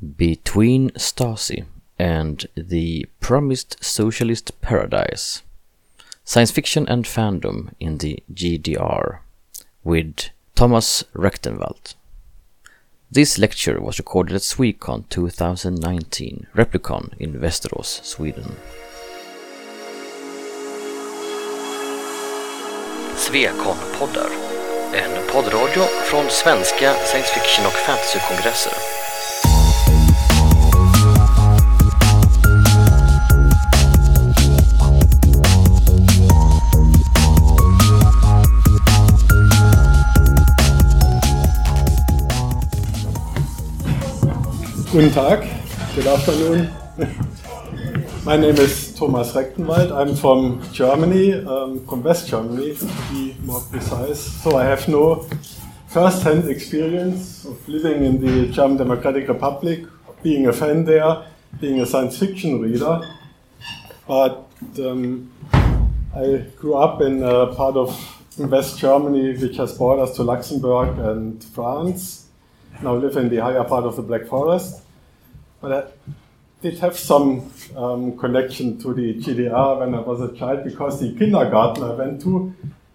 Between Stasi and the Promised Socialist Paradise Science Fiction and Fandom in the GDR with Thomas Recktenwald. This lecture was recorded at Swecon 2019, Replicon in Västerås, Sweden. Swecon-poddar. En poddradio från svenska science fiction och fantasykongresser. Guten Tag, good afternoon. My name is Thomas Recktenwald. I'm from Germany, um, from West Germany to be more precise. So I have no first-hand experience of living in the German Democratic Republic, being a fan there, being a science fiction reader. But um, I grew up in a part of West Germany which has borders to Luxembourg and France now live in the higher part of the Black Forest. But I did have some um, connection to the GDR when I was a child because the kindergarten I went to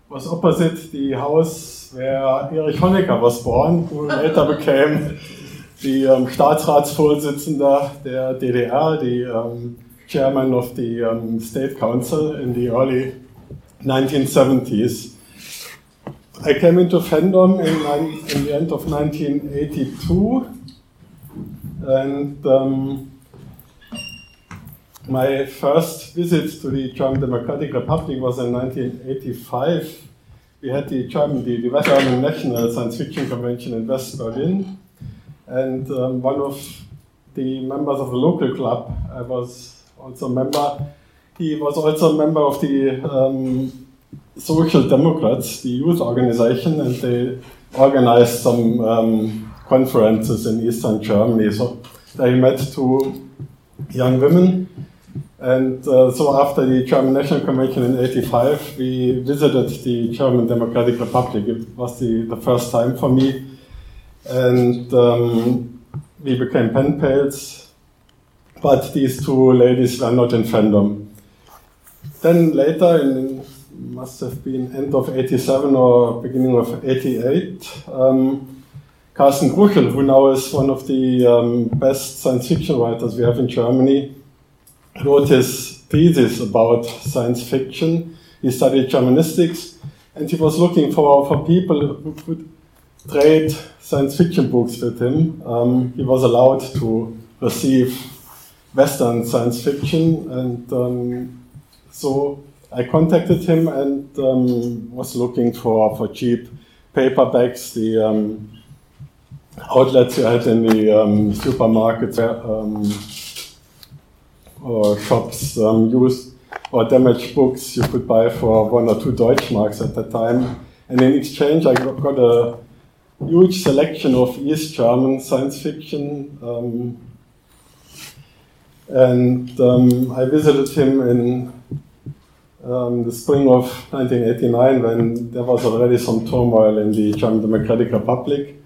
was opposite the house where Erich Honecker was born, who later became the um, Staatsratsvorsitzender der DDR, the um, chairman of the um, state council in the early 1970s. I came into fandom in, in the end of 1982, and um, my first visit to the German Democratic Republic was in 1985. We had the German, the, the West National Science Fiction Convention in West Berlin, and um, one of the members of the local club, I was also a member. He was also a member of the um, Social Democrats, the youth organization, and they organized some um, conferences in Eastern Germany. So they met two young women. And uh, so after the German National Convention in 85, we visited the German Democratic Republic. It was the, the first time for me. And um, we became pen pals. But these two ladies were not in fandom. Then later, in must have been end of 87 or beginning of 88. Um, Karsten Kruschel, who now is one of the um, best science fiction writers we have in Germany, wrote his thesis about science fiction. He studied Germanistics and he was looking for, for people who could trade science fiction books with him. Um, he was allowed to receive Western science fiction and um, so I contacted him and um, was looking for, for cheap paperbacks. The um, outlets you had in the um, supermarkets um, or shops um, used or damaged books you could buy for one or two Deutschmarks at that time. And in exchange, I got a huge selection of East German science fiction. Um, and I visited him in um, the spring of 1989 when there was already some turmoil in the German Democratic Republic.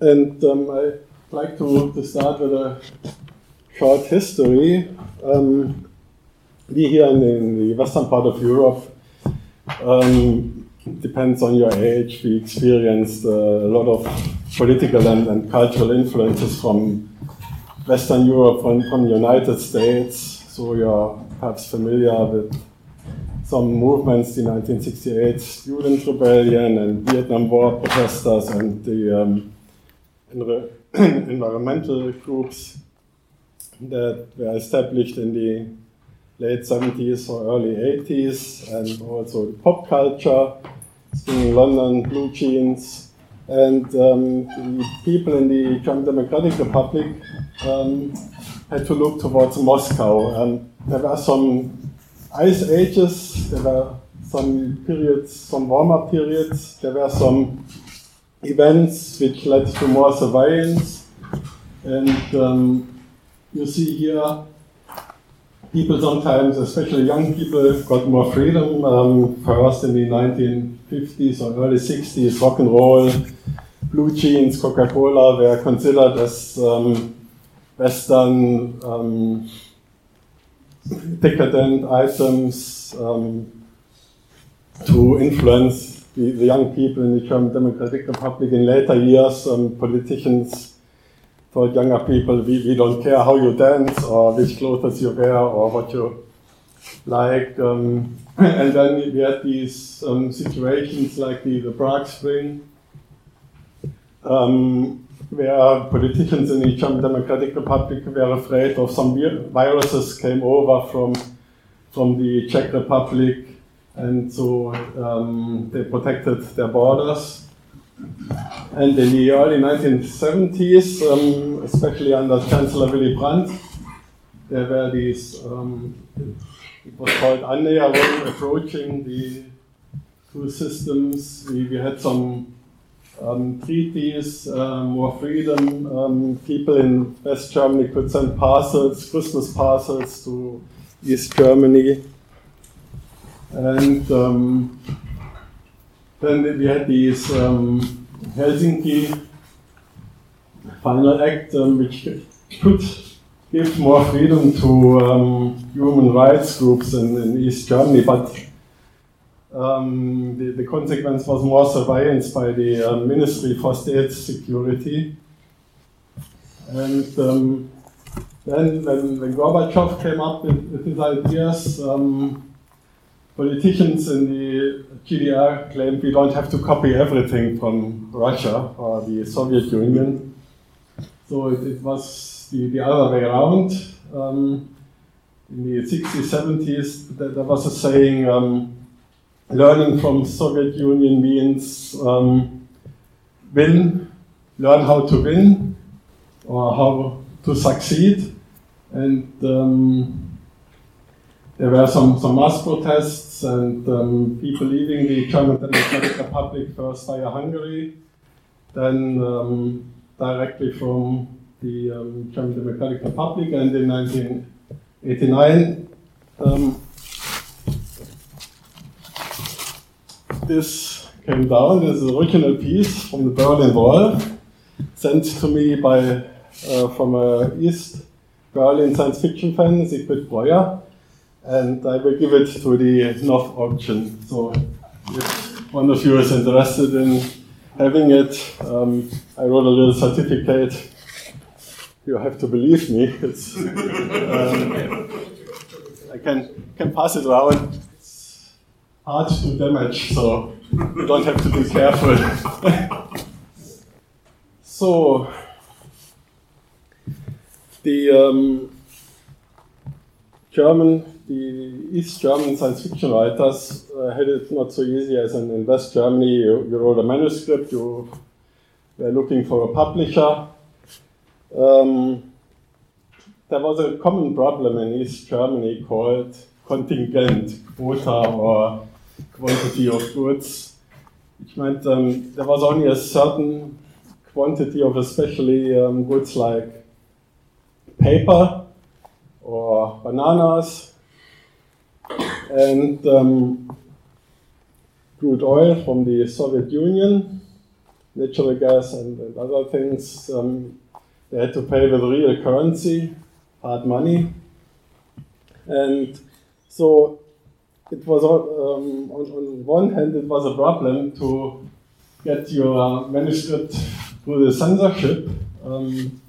And um, I'd like to, to, start with a short history. Um, we here in, in, the western part of Europe, um, depends on your age, we experienced uh, a lot of political and, and, cultural influences from Western Europe, from, from the United States. So you're perhaps familiar with some movements, the 1968 student rebellion and Vietnam War protesters and the um, environmental groups that were established in the late 70s or early 80s, and also pop culture, in London, blue jeans, and um, the people in the German Democratic Republic um, had to look towards Moscow. And there were some ice ages, there were some periods, some warmer periods, there were some events which led to more surveillance. And um, you see here, people sometimes, especially young people, got more freedom. Um, first in the 1950s or early 60s, rock and roll blue jeans, Coca-Cola were considered as um, Western um, decadent items um, to influence the, the, young people in the German Democratic Republic. In later years, um, politicians told younger people, we, we don't care how you dance or which clothes you wear or what you like. Um, and then we had these um, situations like the, the Prague Spring, um, where politicians in the German Democratic Republic were afraid of some viruses came over from, from the Czech Republic, and so um, they protected their borders. And in the early 1970s, um, especially under Chancellor Willy Brandt, there were these, um, it was called Annäherung, approaching the two systems. We, we had some um, treaties, uh, more freedom. Um, people in West Germany could send parcels, Christmas parcels to East Germany. And um, then we had these um, Helsinki final act, um, which could give more freedom to um, human rights groups in, in East Germany, but um, the, the, consequence was more surveillance by the uh, Ministry for State Security. And um, then, when, when Gorbachev came up with, with his ideas, um, politicians in the GDR claimed we don't have to copy everything from Russia or the Soviet Union. So it, it was the, the other way around. Um, in the 60s, 70s, there, there was a saying, um, learning from Soviet Union means um, win, learn how to win or how to succeed. And um, there were some, some mass protests and um, people leaving the German Democratic Republic first via Hungary, then um, directly from the um, German Democratic Republic, and in 1989 this came down. This is an original piece from the Berlin Wall, sent to me by uh, from a East Berlin science fiction fan, Siegfried Breuer, and I will give it to the North auction. So if one of you is interested in having it, um, I wrote a little certificate. You have to believe me. It's, um, I can can pass it around It's hard to damage, so you don't have to be careful. so, the um, German, the East German science fiction writers uh, had it not so easy as in, in West Germany. You, you, wrote a manuscript, you were looking for a publisher. Um, there was a common problem in East Germany called contingent, quota, or quantity of goods, which meant um, there was only a certain quantity of especially um, goods like paper or bananas and um, crude oil from the Soviet Union, natural gas and, and other things. Um, they had to pay with real currency, hard money. And so it was um, on, on, one hand it was a problem to get your manuscript through the censorship, um,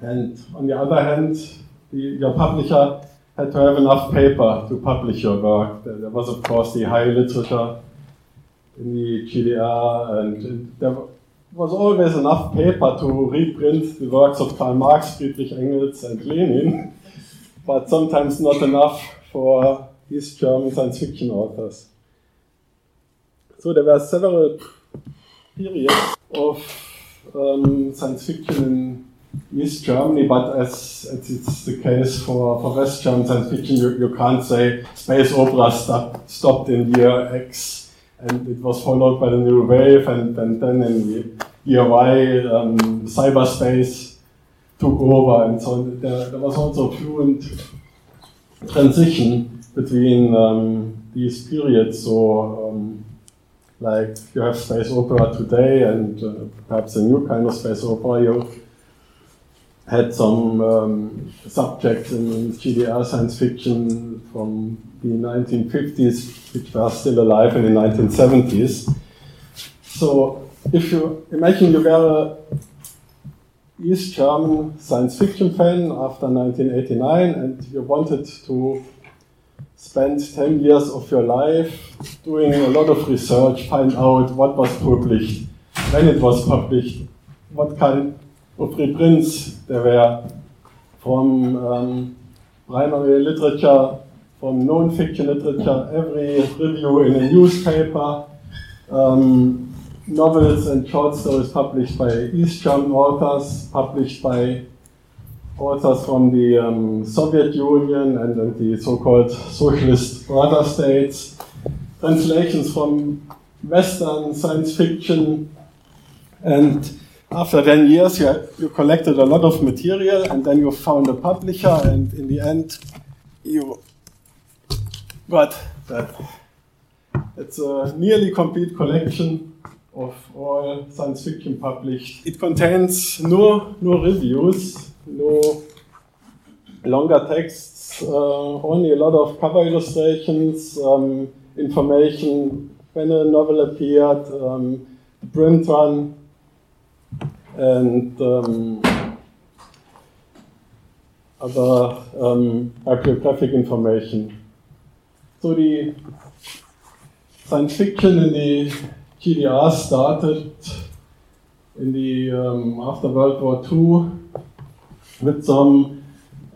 and on the other hand, the, your publisher had to have enough paper to publish your work. There, was of course the high literature in the GDR, and there was always enough paper to reprint the works of Karl Marx, Friedrich Engels, and Lenin, but sometimes not enough for East German science fiction authors. So there were several periods of um, science fiction in East Germany, but as, as it's the case for, for West German science fiction, you, you can't say space opera stop, stopped in year X and it was followed by the new wave, and, and then in year Y, um, cyberspace took over, and so there, there was also a fluent transition between um, these periods. So um, like you have space opera today and uh, perhaps a new kind of space opera. You had some um, subjects in GDR science fiction from the 1950s, which were still alive in the 1970s. So if you imagine you were a East German science fiction fan after 1989 and you wanted to spend 10 years of your life doing a lot of research, find out what was published, when it was published, what kind of reprints there were from um, primary literature, from non-fiction literature, every review in a newspaper, um, novels and short stories published by East German authors, published by authors from the um, Soviet Union and, and the so-called socialist brother states, translations from Western science fiction, and after 10 years you, you collected a lot of material and then you found a publisher and in the end you got that. It's a nearly complete collection of all science fiction published. It contains no, no reviews, no longer texts, uh, only a lot of cover illustrations, um, information when a novel appeared, um, print run, and um, other um, bibliographic information. So the science fiction in the GDR started in the um, after World War II with some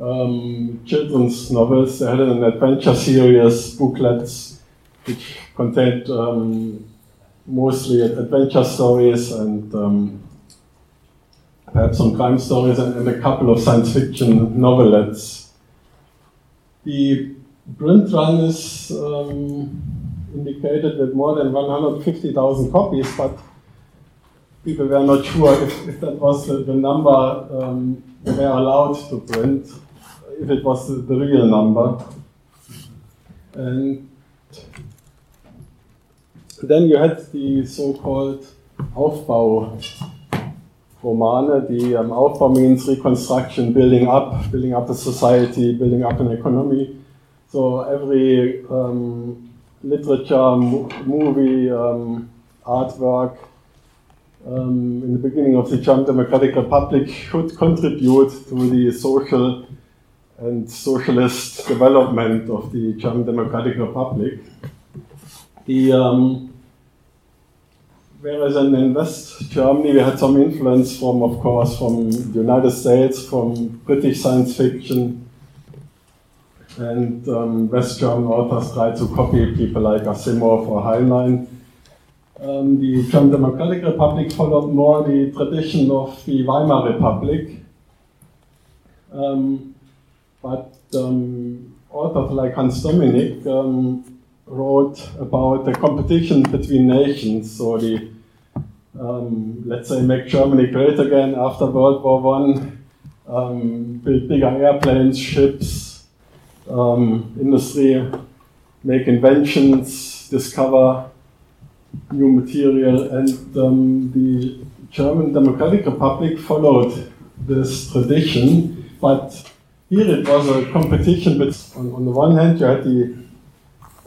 um, children's novels. They had an adventure series, booklets, which contained um, mostly adventure stories and um, perhaps some crime stories and, and, a couple of science fiction novelettes. The print run is um, indicated with more than 150,000 copies, but people were not sure if, if that was the, the number um, they were allowed to print, if it was the, the real number. And then you had the so-called Aufbau Romane. The um, Aufbau means reconstruction, building up, building up a society, building up an economy. So every um, literature, movie, um, artwork um, in the beginning of the German Democratic Republic should contribute to the social and socialist development of the German Democratic Republic. The, um, whereas in West Germany we had some influence from, of course, from the United States, from British science fiction, and um, West German authors tried to copy people like Asimov or Heinlein. Um, the German Democratic Republic followed more the tradition of the Weimar Republic. Um, but um, authors like Hans Dominik um, wrote about the competition between nations, so the um, let's say make Germany great again after World War One, build bigger airplanes, ships, um, industry, make inventions, discover new material, and um, the German Democratic Republic followed this tradition, but here it was a competition. But on, on the one hand, you had the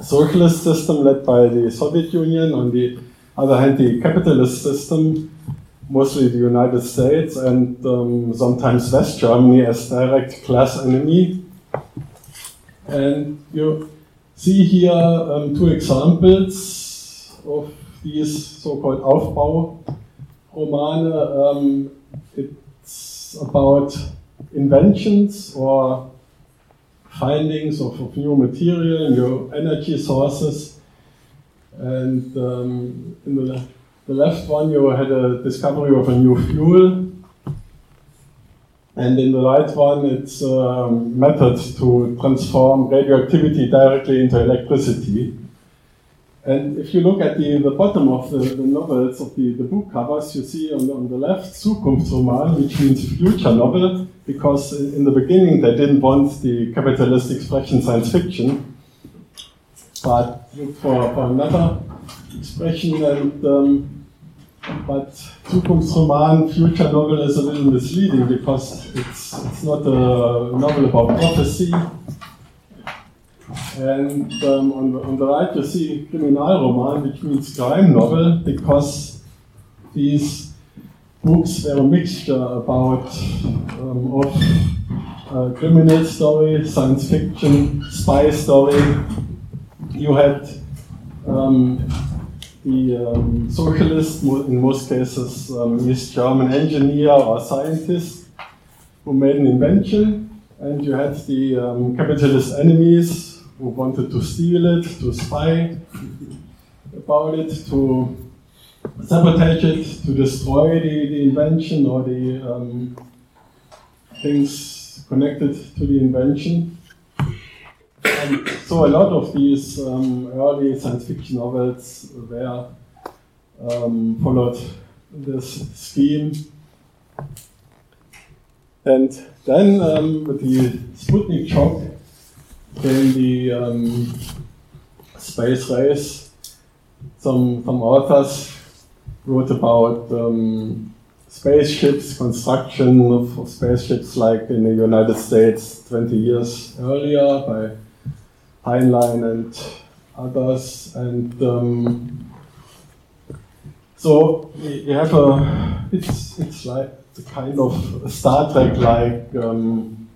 socialist system led by the Soviet Union, on the other hand, the capitalist system, mostly the United States and um, sometimes West Germany as direct class enemy. And you see here um, two examples of these so-called Aufbau-Romane. Um, it's about inventions or findings of, of, new material, new energy sources. And um, in the, the left one, you had a discovery of a new fuel and in the right one, it's a method to transform radioactivity directly into electricity. And if you look at the, the bottom of the, the novels, of the, the book covers, you see on the, on the left Zukunftsroman, which means future novel, because in the beginning they didn't want the capitalist expression science fiction, but for, for another expression, and um, but Zukunftsroman, future novel is a little misleading because it's, it's not a novel about prophecy. And um, on, the, on the right you see Kriminalroman, which means crime novel, because these books were a mixture about um, of uh, criminal story, science fiction, spy story. You had um, the um, socialist, in most cases um, East German engineer or scientist, who made an invention, and you had the um, capitalist enemies who wanted to steal it, to spy about it, to sabotage it, to destroy the, the invention or the um, things connected to the invention. And so a lot of these um, early science fiction novels were um, followed this scheme. And then um, with the Sputnik shock came the um, space race. Some, some authors wrote about um, spaceships, construction of, of, spaceships like in the United States 20 years earlier by Heinlein and others. And um, so you have a, it's, it's like a kind of Star Trek like um,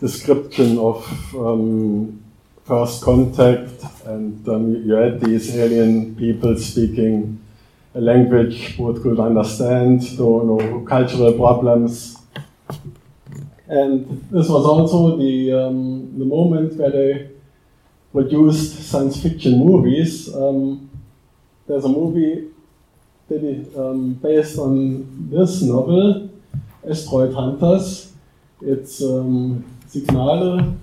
description of um, first contact, and um, you had these alien people speaking a language both could understand, no, no cultural problems. And this was also the, um, the moment where they produced science fiction movies. Um, there's a movie that is um, based on this novel, Asteroid Hunters. It's um, Signale,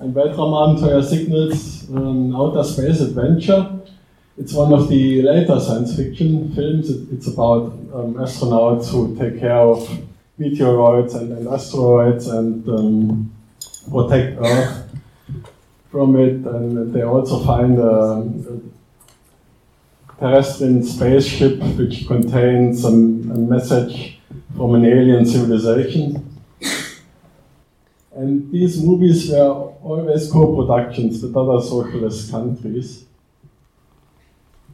ein Weltraumabenteuer Signals, um, Outer Space Adventure. It's one of the later science fiction films. It's about um, astronauts who take care of meteoroids and, and asteroids and um, protect Earth from it. And they also find a, a terrestrial spaceship which contains a, a message from an alien civilization. And these movies were always co-productions with other socialist countries.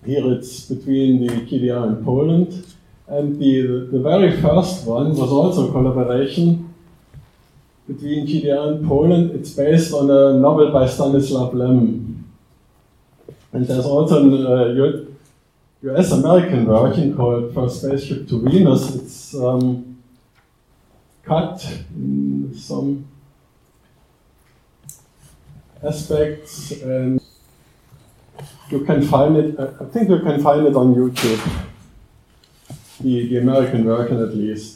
Here it's between the GDR and Poland. And the, the very first one was also a collaboration between GDR and Poland. It's based on a novel by Stanislav Lem. And there's also a uh, US American version called First Spaceship to Venus. It's um, cut in some aspects and you can find it, I think you can find it on YouTube, the, the American version at least.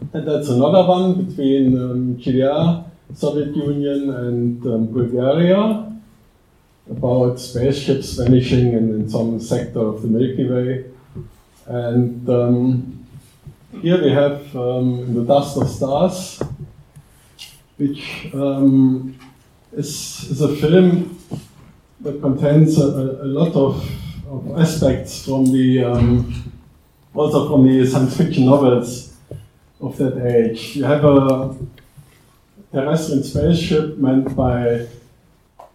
And that's another one between um, GDR, Soviet Union, and um, Bulgaria about spaceships vanishing in, in, some sector of the Milky Way. And um, here we have um, The Dust of Stars, which um, is, is a film that contains a, a lot of, of, aspects from the um, also from the science fiction novels of that age. You have a terrestrial spaceship manned by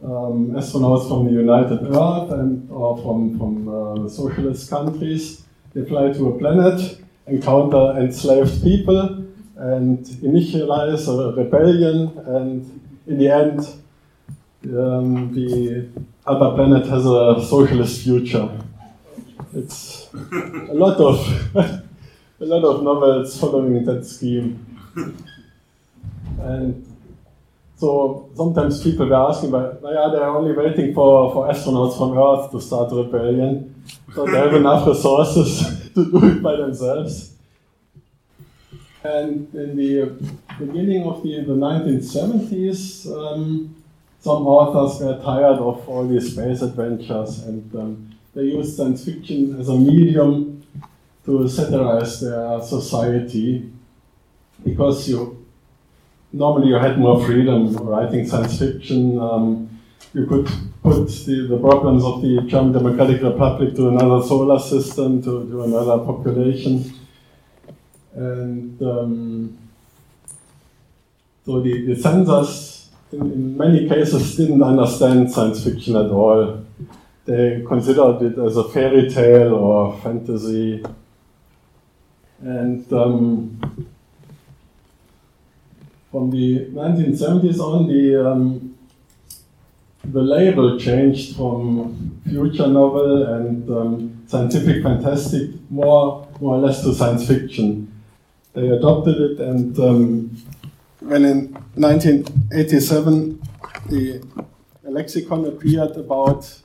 um, astronauts from the United Earth and or from from uh, socialist countries. They fly to a planet, encounter enslaved people, and initialize a rebellion, and in the end, um, the other planet has a socialist future. It's a lot of a lot of novels following that scheme. And so sometimes people were asking, but yeah, they're only waiting for, for astronauts from Earth to start a rebellion. So they have enough resources to do it by themselves. And in the beginning of the, the 1970s, um, some authors were tired of all these space adventures and um, they used science fiction as a medium to satirize their society because you normally you had more freedom writing science fiction. Um, you could put the, the problems of the German Democratic Republic to another solar system, to, to another population. And um, so the, the censors, in, in many cases, didn't understand science fiction at all. They considered it as a fairy tale or fantasy. And um, from the 1970s on, the, um, the label changed from future novel and um, scientific fantastic more, more or less to science fiction. They adopted it, and um, when in 1987 the lexicon appeared about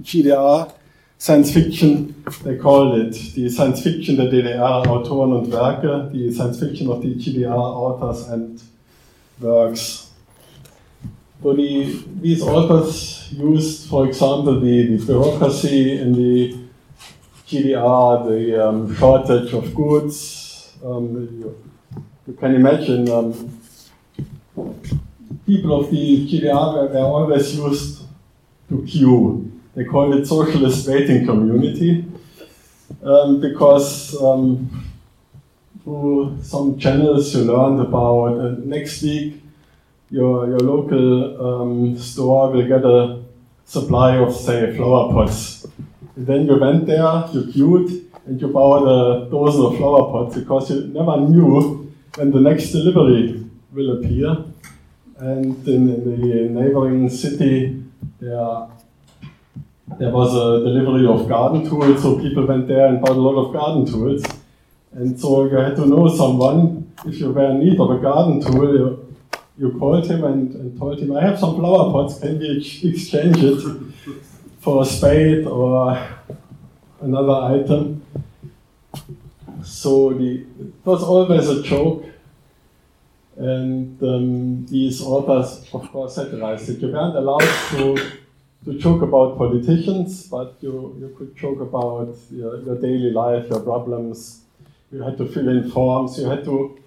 GDR Science Fiction, they called it die Science Fiction der DDR-Autoren und Werke, Science Fiction of the GDR-Authors and works. So the, these authors used, for example, the, the bureaucracy in the GDR, the um, shortage of goods. Um, you, you, can imagine um, people of the GDR were, were always used to queue. They call it socialist waiting community um, because um, through some channels you learned about. And next week, your, your local um, store will get a supply of, say, flower pots. And then you went there, you queued, and you bought a dozen of flower pots because you never knew when the next delivery will appear. And in, in the neighboring city, there, there was a delivery of garden tools, so people went there and bought a lot of garden tools. And so you had to know someone, if you were in need of a garden tool, you, you called him and, and told him, I have some flower pots, can we exchange it for a spade or another item? So the, it was always a joke. And um, these authors, of course, satirized it. You weren't allowed to, to joke about politicians, but you, you could joke about your, your daily life, your problems, you had to fill in forms, you had to,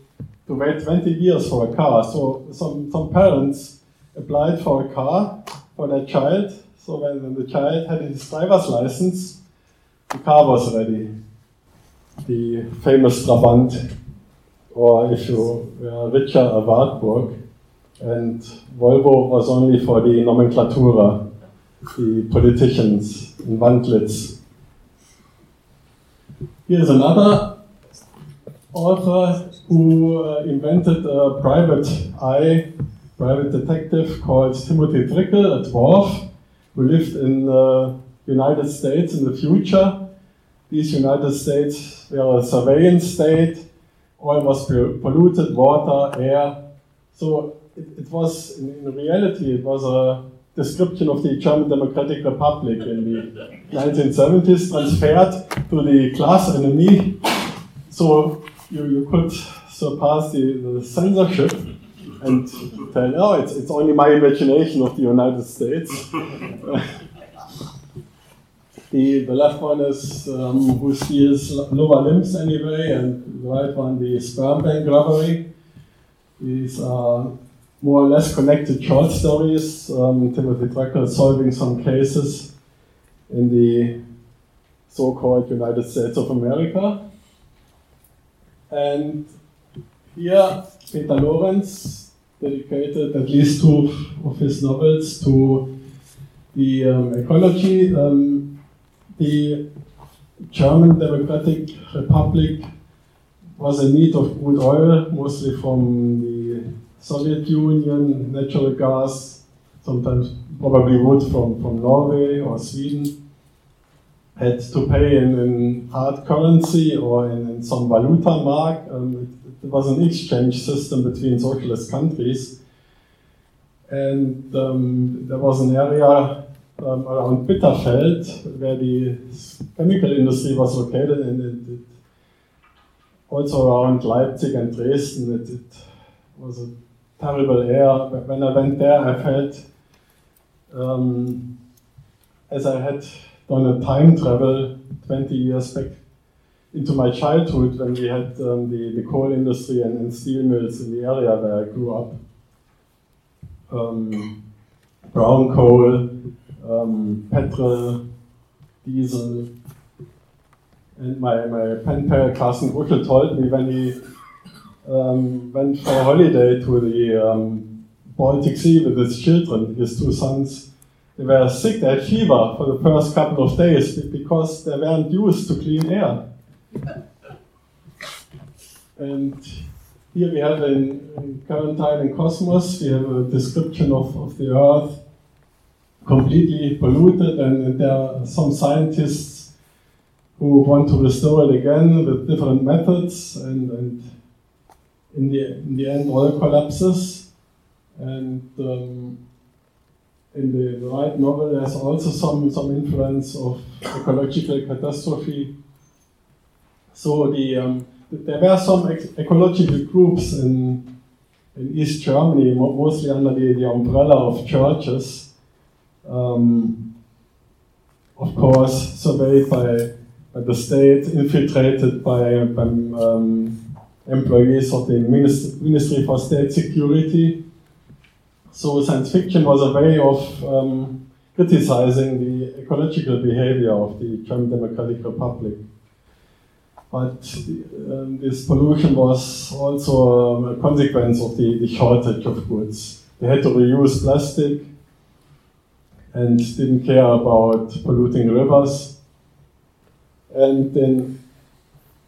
to wait 20 years for a car. So some, some parents applied for a car for their child. So when, the child had his driver's license, the car was ready. The famous Trabant, or if you were richer, a Wartburg. And Volvo was only for the nomenclatura, the politicians in Wandlitz. Here's another author who uh, invented a private eye, private detective called Timothy Truckle, a dwarf who lived in the United States in the future. These United States were a surveillance state. Oil was polluted, water, air. So it, it was, in, in reality, it was a description of the German Democratic Republic in the 1970s, transferred to the class enemy. So you, you could surpass the, the censorship and tell, oh, it's, it's only my imagination of the United States. the, the left one is um, who steals lower limbs anyway, and the right one, the sperm bank robbery. These are more or less connected short stories. Um, Timothy Truckle solving some cases in the so called United States of America. And here, Peter Lorenz dedicated at least two of his novels to the um, ecology. Um, the German Democratic Republic was in need of crude oil, mostly from the Soviet Union, natural gas, sometimes probably wood from, from Norway or Sweden had to pay in, in hard currency or in, in some valuta mark. Um, it, it, was an exchange system between socialist countries. And um, there was an area um, around Bitterfeld where the chemical industry was located, and it, it also around Leipzig and Dresden. It, was a terrible air. When I went there, I felt um, as I had on a time travel 20 years back into my childhood when we had um, the, the coal industry and, and, steel mills in the area where I grew up. Um, brown coal, petrol, diesel. And my, my pen pal Carsten Ruckel told me when he um, went for a holiday to the um, Baltic Sea with his children, his two sons, they were sick, they had fever for the first couple of days because they weren't used to clean air. And here we have in, in Quarantine in Cosmos, we have a description of, of the Earth completely polluted, and, and there are some scientists who want to restore it again with different methods, and, and in, the, in the end, all collapses. And um, in the, the right novel, there's also some, some influence of ecological catastrophe. So the, um, there were some ecological groups in, in East Germany, mostly under the, the umbrella of churches, um, of course, surveyed by, by, the state, infiltrated by, by um, employees of the Ministry for State Security, so science fiction was a way of um, criticizing the ecological behavior of the German Democratic Republic. But um, this pollution was also um, a consequence of the, the shortage of goods. They had to reuse plastic and didn't care about polluting rivers. And in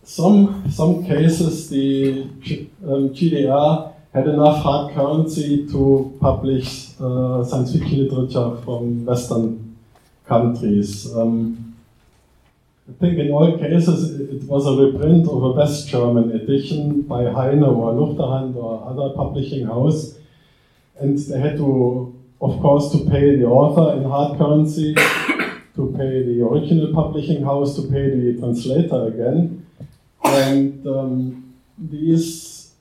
some, some cases, the um, GDR had enough hard currency to publish uh, science fiction literature from Western countries. Um, I think in all cases it, was a reprint of a West German edition by Heyne or Luchterhand or other publishing house, and they had to, of course, to pay the author in hard currency, to pay the original publishing house, to pay the translator again, and um, these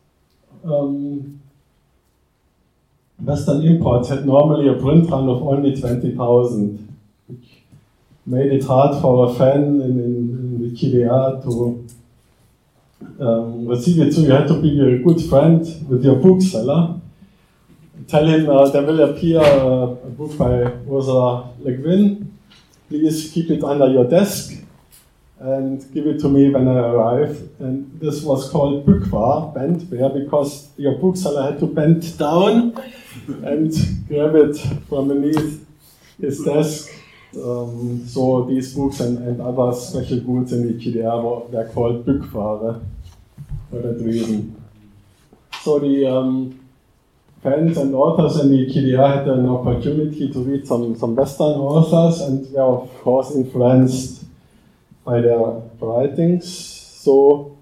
um, Western imports had normally a print run of only 20,000, which made it hard for a fan in, in, in the GDR to um, receive it. So you had to be a good friend with your bookseller. Tell him uh, there will appear a, a book by Ursula Le Guin. Please keep it under your desk and give it to me when I arrive. And this was called Bückware, bendware, because your bookseller had to bend down and grab it from beneath his desk. Um, so these books and, and other special goods in the GDR were, called Bückware for that reason. So the um, fans and authors in the GDR had an opportunity to read some, some Western authors and were of course influenced by their writings. So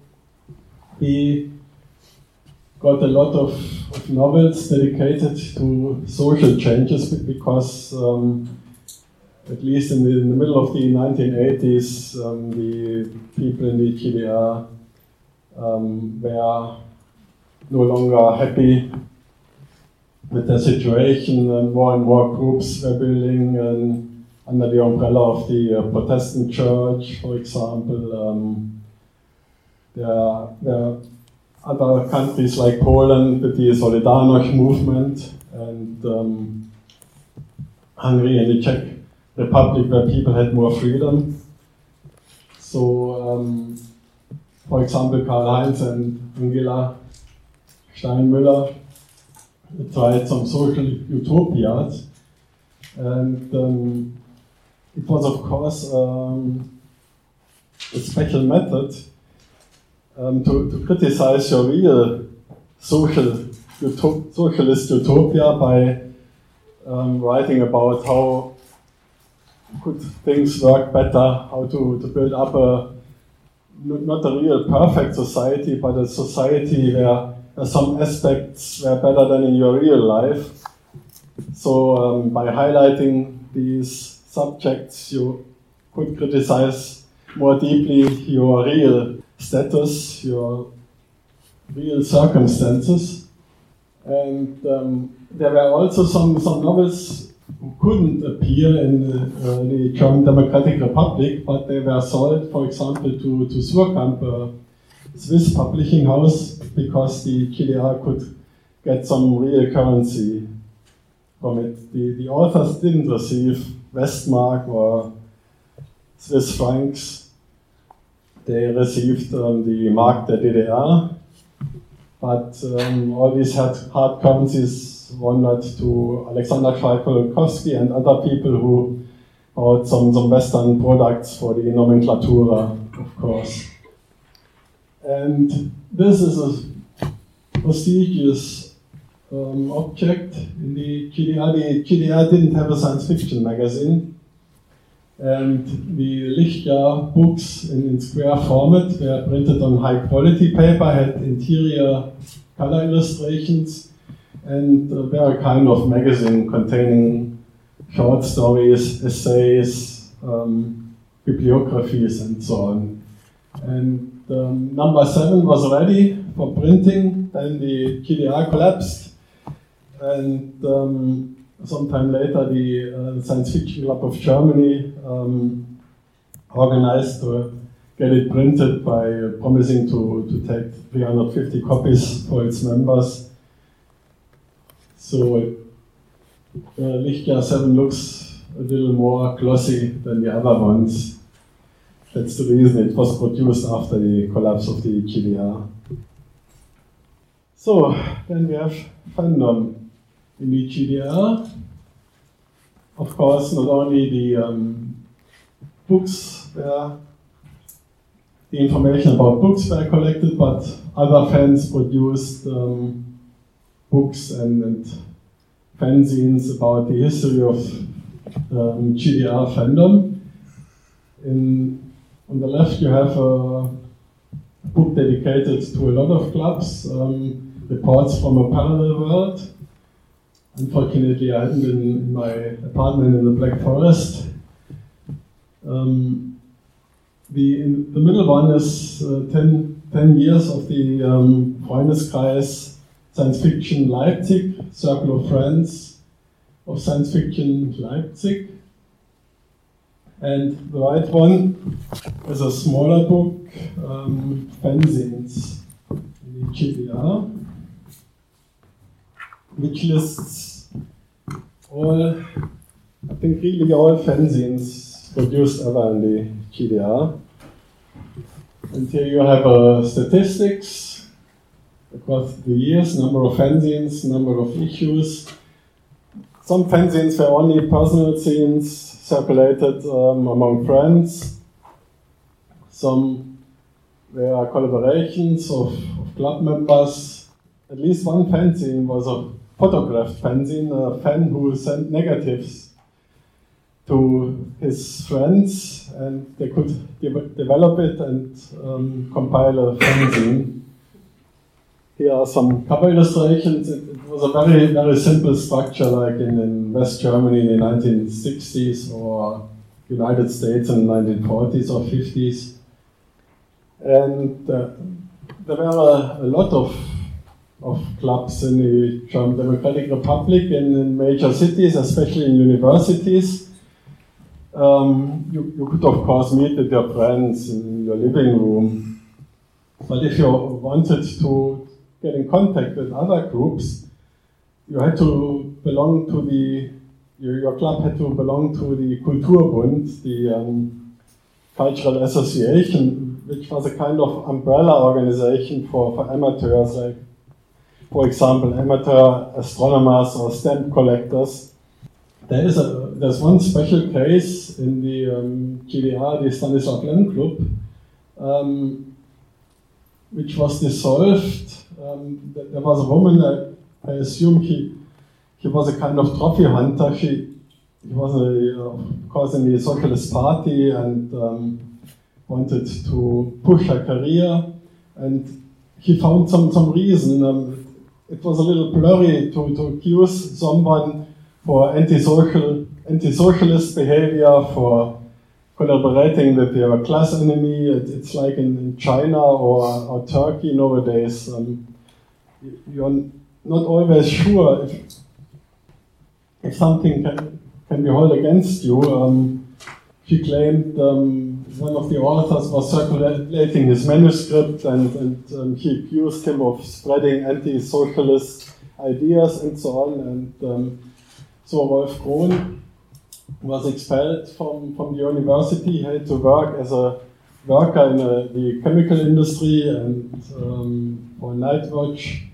he got a lot of, of novels dedicated to social changes because um, at least in the, in the, middle of the 1980s, um, the people in the GDR um, were no longer happy with the situation, and more and more groups were building and under the umbrella of the uh, Protestant Church, for example. Um, there, there are other countries like Poland with the Solidarność movement and um, Hungary and the Czech Republic where people had more freedom. So, um, for example, Karl Heinz and Angela Steinmüller tried some social utopias and um, it was, of course, um, a special method um, to, to criticize your real social utop socialist utopia by um, writing about how could things work better, how to, to build up a not a real perfect society, but a society where, some aspects were better than in your real life. So um, by highlighting these subjects, you could criticize more deeply your real status, your real circumstances. And um, there were also some, some novels who couldn't appear in the, German Democratic Republic, but they were sold, for example, to, to Suhrkamp, a Swiss publishing house, because the GDR could get some real currency from it. The, the authors didn't receive Westmark or Swiss francs. They received um, the mark der DDR, but um, all these hard, hard currencies wandered to Alexander Schalck-Golodkowski and other people who bought some, some Western products for the nomenclatura, of course. And this is a prestigious um, object in the GDR. Didn't have a science fiction magazine. And the Lichtjahr books in, in square format were printed on high quality paper, had interior color illustrations, and uh, were a kind of magazine containing short stories, essays, um, bibliographies, and so on. And um, number seven was ready for printing, then the GDR collapsed, and um, sometime later the uh, Science Fiction Club of Germany um, organized to get it printed by promising to, to take 350 copies for its members. So uh, Lichtjahr 7 looks a little more glossy than the other ones. That's the reason it was produced after the collapse of the GDR. So, then we have fandom in GDR. Of course, not only the um, books were, the information about books were collected, but other fans produced um, books and, and fanzines about the history of um, GDR fandom. In, on the left, you have a book dedicated to a lot of clubs, um, reports from a parallel world. Unfortunately, I hadn't been in my apartment in the Black Forest. Um, the, in, the middle one is uh, 10, 10 years of the um, Freundeskreis Science Fiction Leipzig, Circle of Friends of Science Fiction Leipzig. And the right one is a smaller book, um, Fanzines, in the GDR, which lists all, I think really all fanzines produced ever in the GDR. And here you have uh, statistics across the years, number of fanzines, number of issues. Some fanzines were only personal scenes circulated um, among friends. Some were collaborations of, of, club members. At least one fanzine was a photographed fanzine, a fan who sent negatives to his friends and they could de develop it and um, compile a fanzine. Here are some cover illustrations. It, it, was a very, very simple structure like in, in West Germany in the 1960s or United States in the 1940s or 50s. And uh, there were a, a, lot of, of clubs in the German Democratic Republic in, in major cities, especially in universities. Um, you, you could, of course, meet with your friends in your living room. But if you wanted to, get in contact with other groups, you had to belong to the, your, your club had to belong to the Kulturbund, the um, cultural association, which was a kind of umbrella organization for, for amateurs, like, for example, amateur astronomers or stamp collectors. There is a, there's one special case in the um, GDR, the Stanislav Lem Club, um, which was dissolved um, there was a woman, I, I assume he, he was a kind of trophy hunter. She, he was, a, of course, in the Socialist Party and um, wanted to push her career. And he found some, some reason. Um, it was a little blurry to, to accuse someone for anti-social, anti-socialist behavior, for collaborating with your class enemy. It, it's like in, in China or, or Turkey nowadays. Um, you're not always sure if, if something can, can be held against you. Um, she claimed um, one of the authors was circulating his manuscript and, and um, he accused him of spreading anti socialist ideas and so on. And um, So Wolf Krohn was expelled from, from the university, He had to work as a worker in a, the chemical industry and um, for Nightwatch.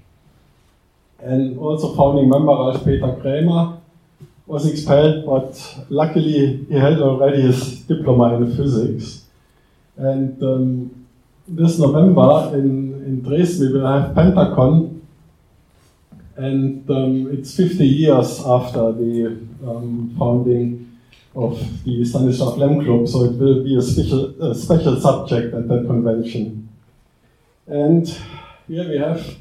And also founding member Ralf Peter Krämer was expelled, but luckily he had already his diploma in physics. And um, this November in, in Dresden we will have Pentacon, and um, it's 50 years after the um, founding of the Stanislav Lem Club, so it will be a special, a special subject at that convention. And here we have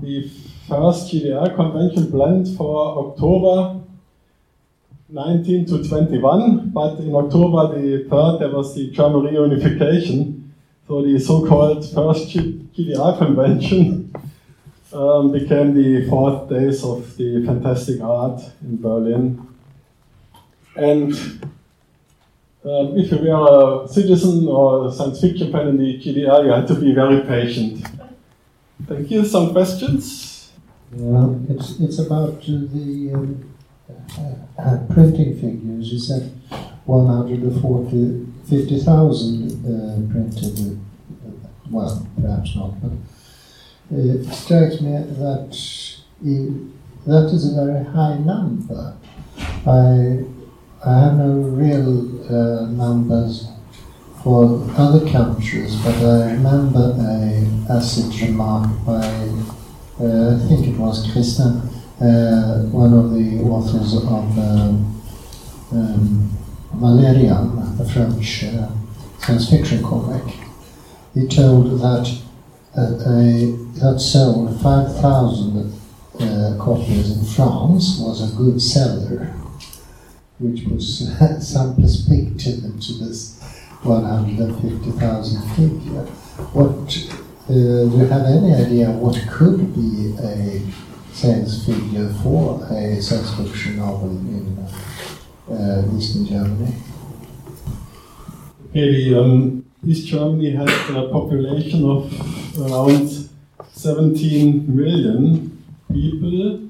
the first GDR convention planned for October 19 to 21, but in October the 3rd there was the German reunification, so the so-called first GDR convention um, became the fourth days of the fantastic art in Berlin. And um, if you were a citizen or a science fiction fan in the GDR, you had to be very patient. Thank you. Some questions? Yeah, it's, it's about the um, printing figures. You said 140, 50,000 uh, printed. Uh, well, perhaps not, but it strikes me that that is a very high number. I I have no real uh, numbers for other countries, but I remember a acid remark by, uh, I think it was Christin, uh, one of the authors of um, um, Valerian, a French uh, science fiction comic. He told that uh, a, that sold 5,000 uh, copies in France was a good seller which puts some perspective into this 150,000 figure. What uh, do you have any idea what could be a sales figure for a science fiction novel in uh, Eastern Germany? Maybe um, East Germany has a population of around 17 million people.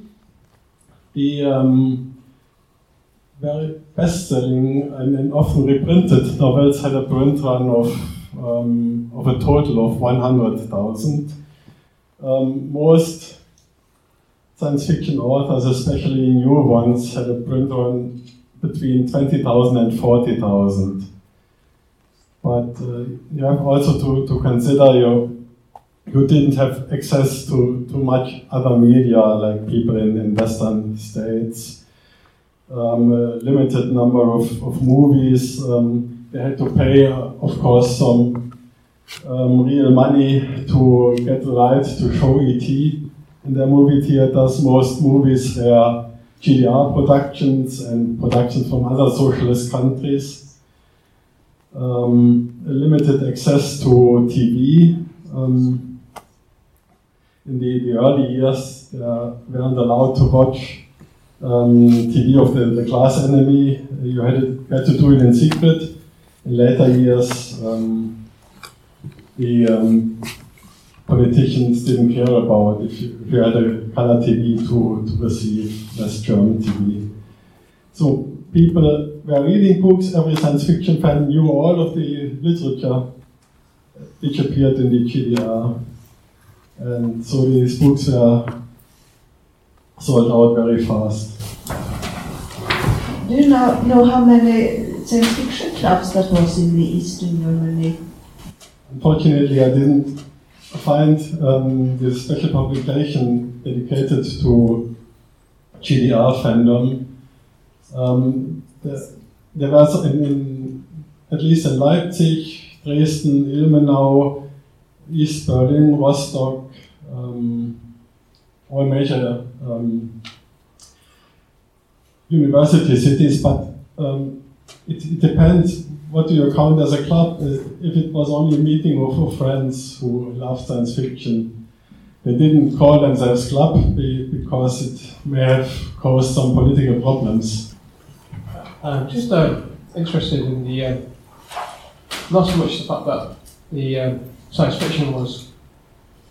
The um, very best-selling and, and, often reprinted novels had a print run of, um, of a total of 100,000. Um, most science fiction authors, especially new ones, had a print run between 20,000 and 40,000. But uh, you have also to, to consider you, you didn't have access to, to much other media like people in, in Western states um, a limited number of, of movies. Um, they had to pay, of course, some um, real money to get the right to show ET in the movie theaters. Most movies were GDR productions and productions from other socialist countries. Um, limited access to TV. Um, in the, the early years, they weren't allowed to watch um, TV of the, the class enemy. You had, it, had to do it in secret. In later years, um, the um, politicians didn't care about if you, if you, had a color TV to, to receive West German TV. So people were reading books, every science fiction fan knew all of the literature uh, which appeared in the GDR. And so these books were sold out very fast. Do you know, know how many science fiction clubs that was in the Eastern Germany? Unfortunately, I didn't find um, the special publication dedicated to GDR fandom. Um, there, there was in, in, at least in Leipzig, Dresden, Ilmenau, East Berlin, Rostock, um, all major university cities, but it, it, depends what do you count as a club. Uh, if it was only a meeting of, friends who love science fiction, they didn't call themselves club because it may have caused some political problems. I'm just uh, interested in the, uh, not so much the fact that the um, science fiction was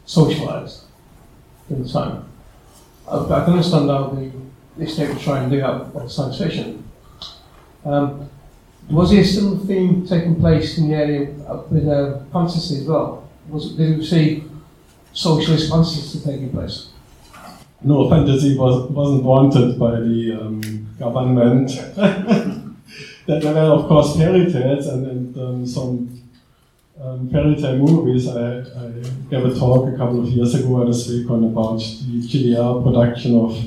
socialized in the time, I can understand how the this tape to try and dig up uh, science fiction. Um, was there a theme taking place in the area uh, with uh, fantasy as well? Was, did you see socialist fantasy taking place? No, fantasy was, wasn't wanted by the um, government. there were, of course, fairy tales and, and um, some um, fairy tale movies. I, I gave a talk a couple of years ago at a SWECON about the GDR production of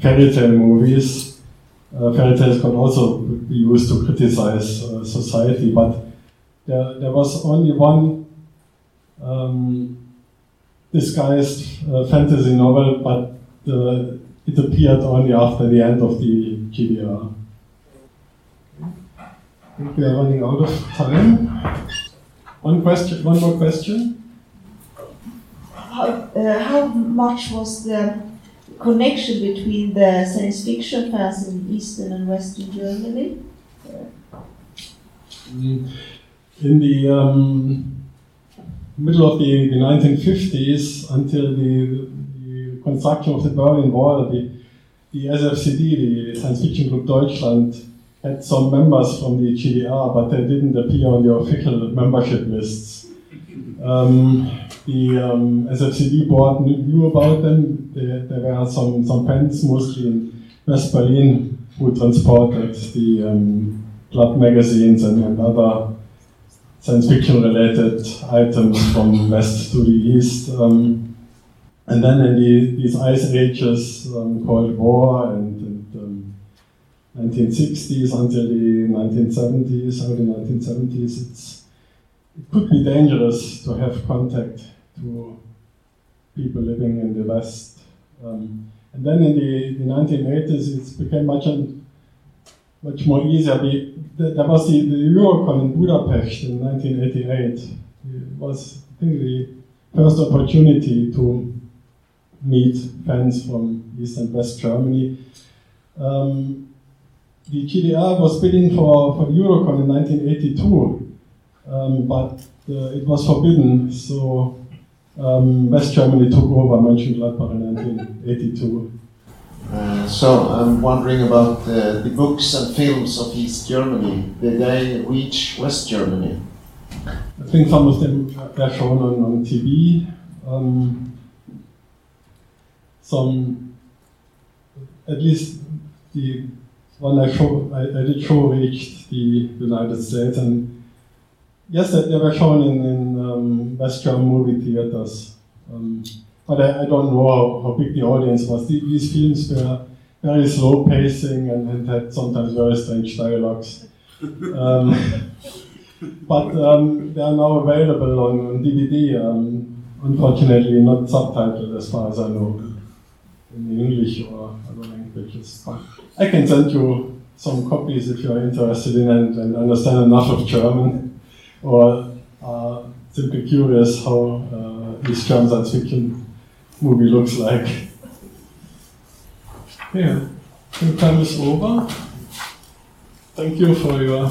fairy tale movies. Uh, fairy tales could also be used to criticize uh, society, but there, there was only one um, disguised uh, fantasy novel, but uh, it appeared only after the end of the GDR. I think we are running out of time. One question, one more question. How, uh, how much was the connection between the science fiction fans in Eastern and Western Germany? In the um, middle of the, the 1950s, until the, the construction of the Berlin Wall, the, the SFCD, the Science Fiction Club Deutschland, had some members from the GDR, but they didn't appear on the official membership lists. Um, the um, SFCD board knew about them. There, there, were some, some fans, mostly in West Berlin, who transported the um, club magazines and, and, other science fiction related items from west to the east. Um, and then in the, these ice ages, um, Cold War and, and 1960s um, until the 1970s, early 1970s, it's, it could be dangerous to have contact to people living in the West. Um, and then in the, the 1980s, it became much, much more easier. There was the, the Eurocon in Budapest in 1988. It was, I think, the first opportunity to meet fans from East and West Germany. Um, the GDR was bidding for, for Eurocon in 1982, um, but uh, it was forbidden, so um, West Germany took over Mönchengladbach in 1982. Uh, so I'm wondering about uh, the books and films of East Germany. Did they reach West Germany? I think some of them are shown on, on TV. Um, some, at least the one I, show, I, I did show reached the United States and Yes, they, were shown in, in um, West German movie theaters. Um, but I, I, don't know how, how, big the audience was. The, these films were very slow pacing and, and had sometimes very strange dialogues. Um, but um, they are now available on, on DVD. Um, unfortunately, not subtitled as far as I know in English or other languages. But I can send you some copies if you're interested in and, and understand enough of German or uh, simply curious how uh, this German science fiction movie looks like. Yeah, I time is over. Thank you for your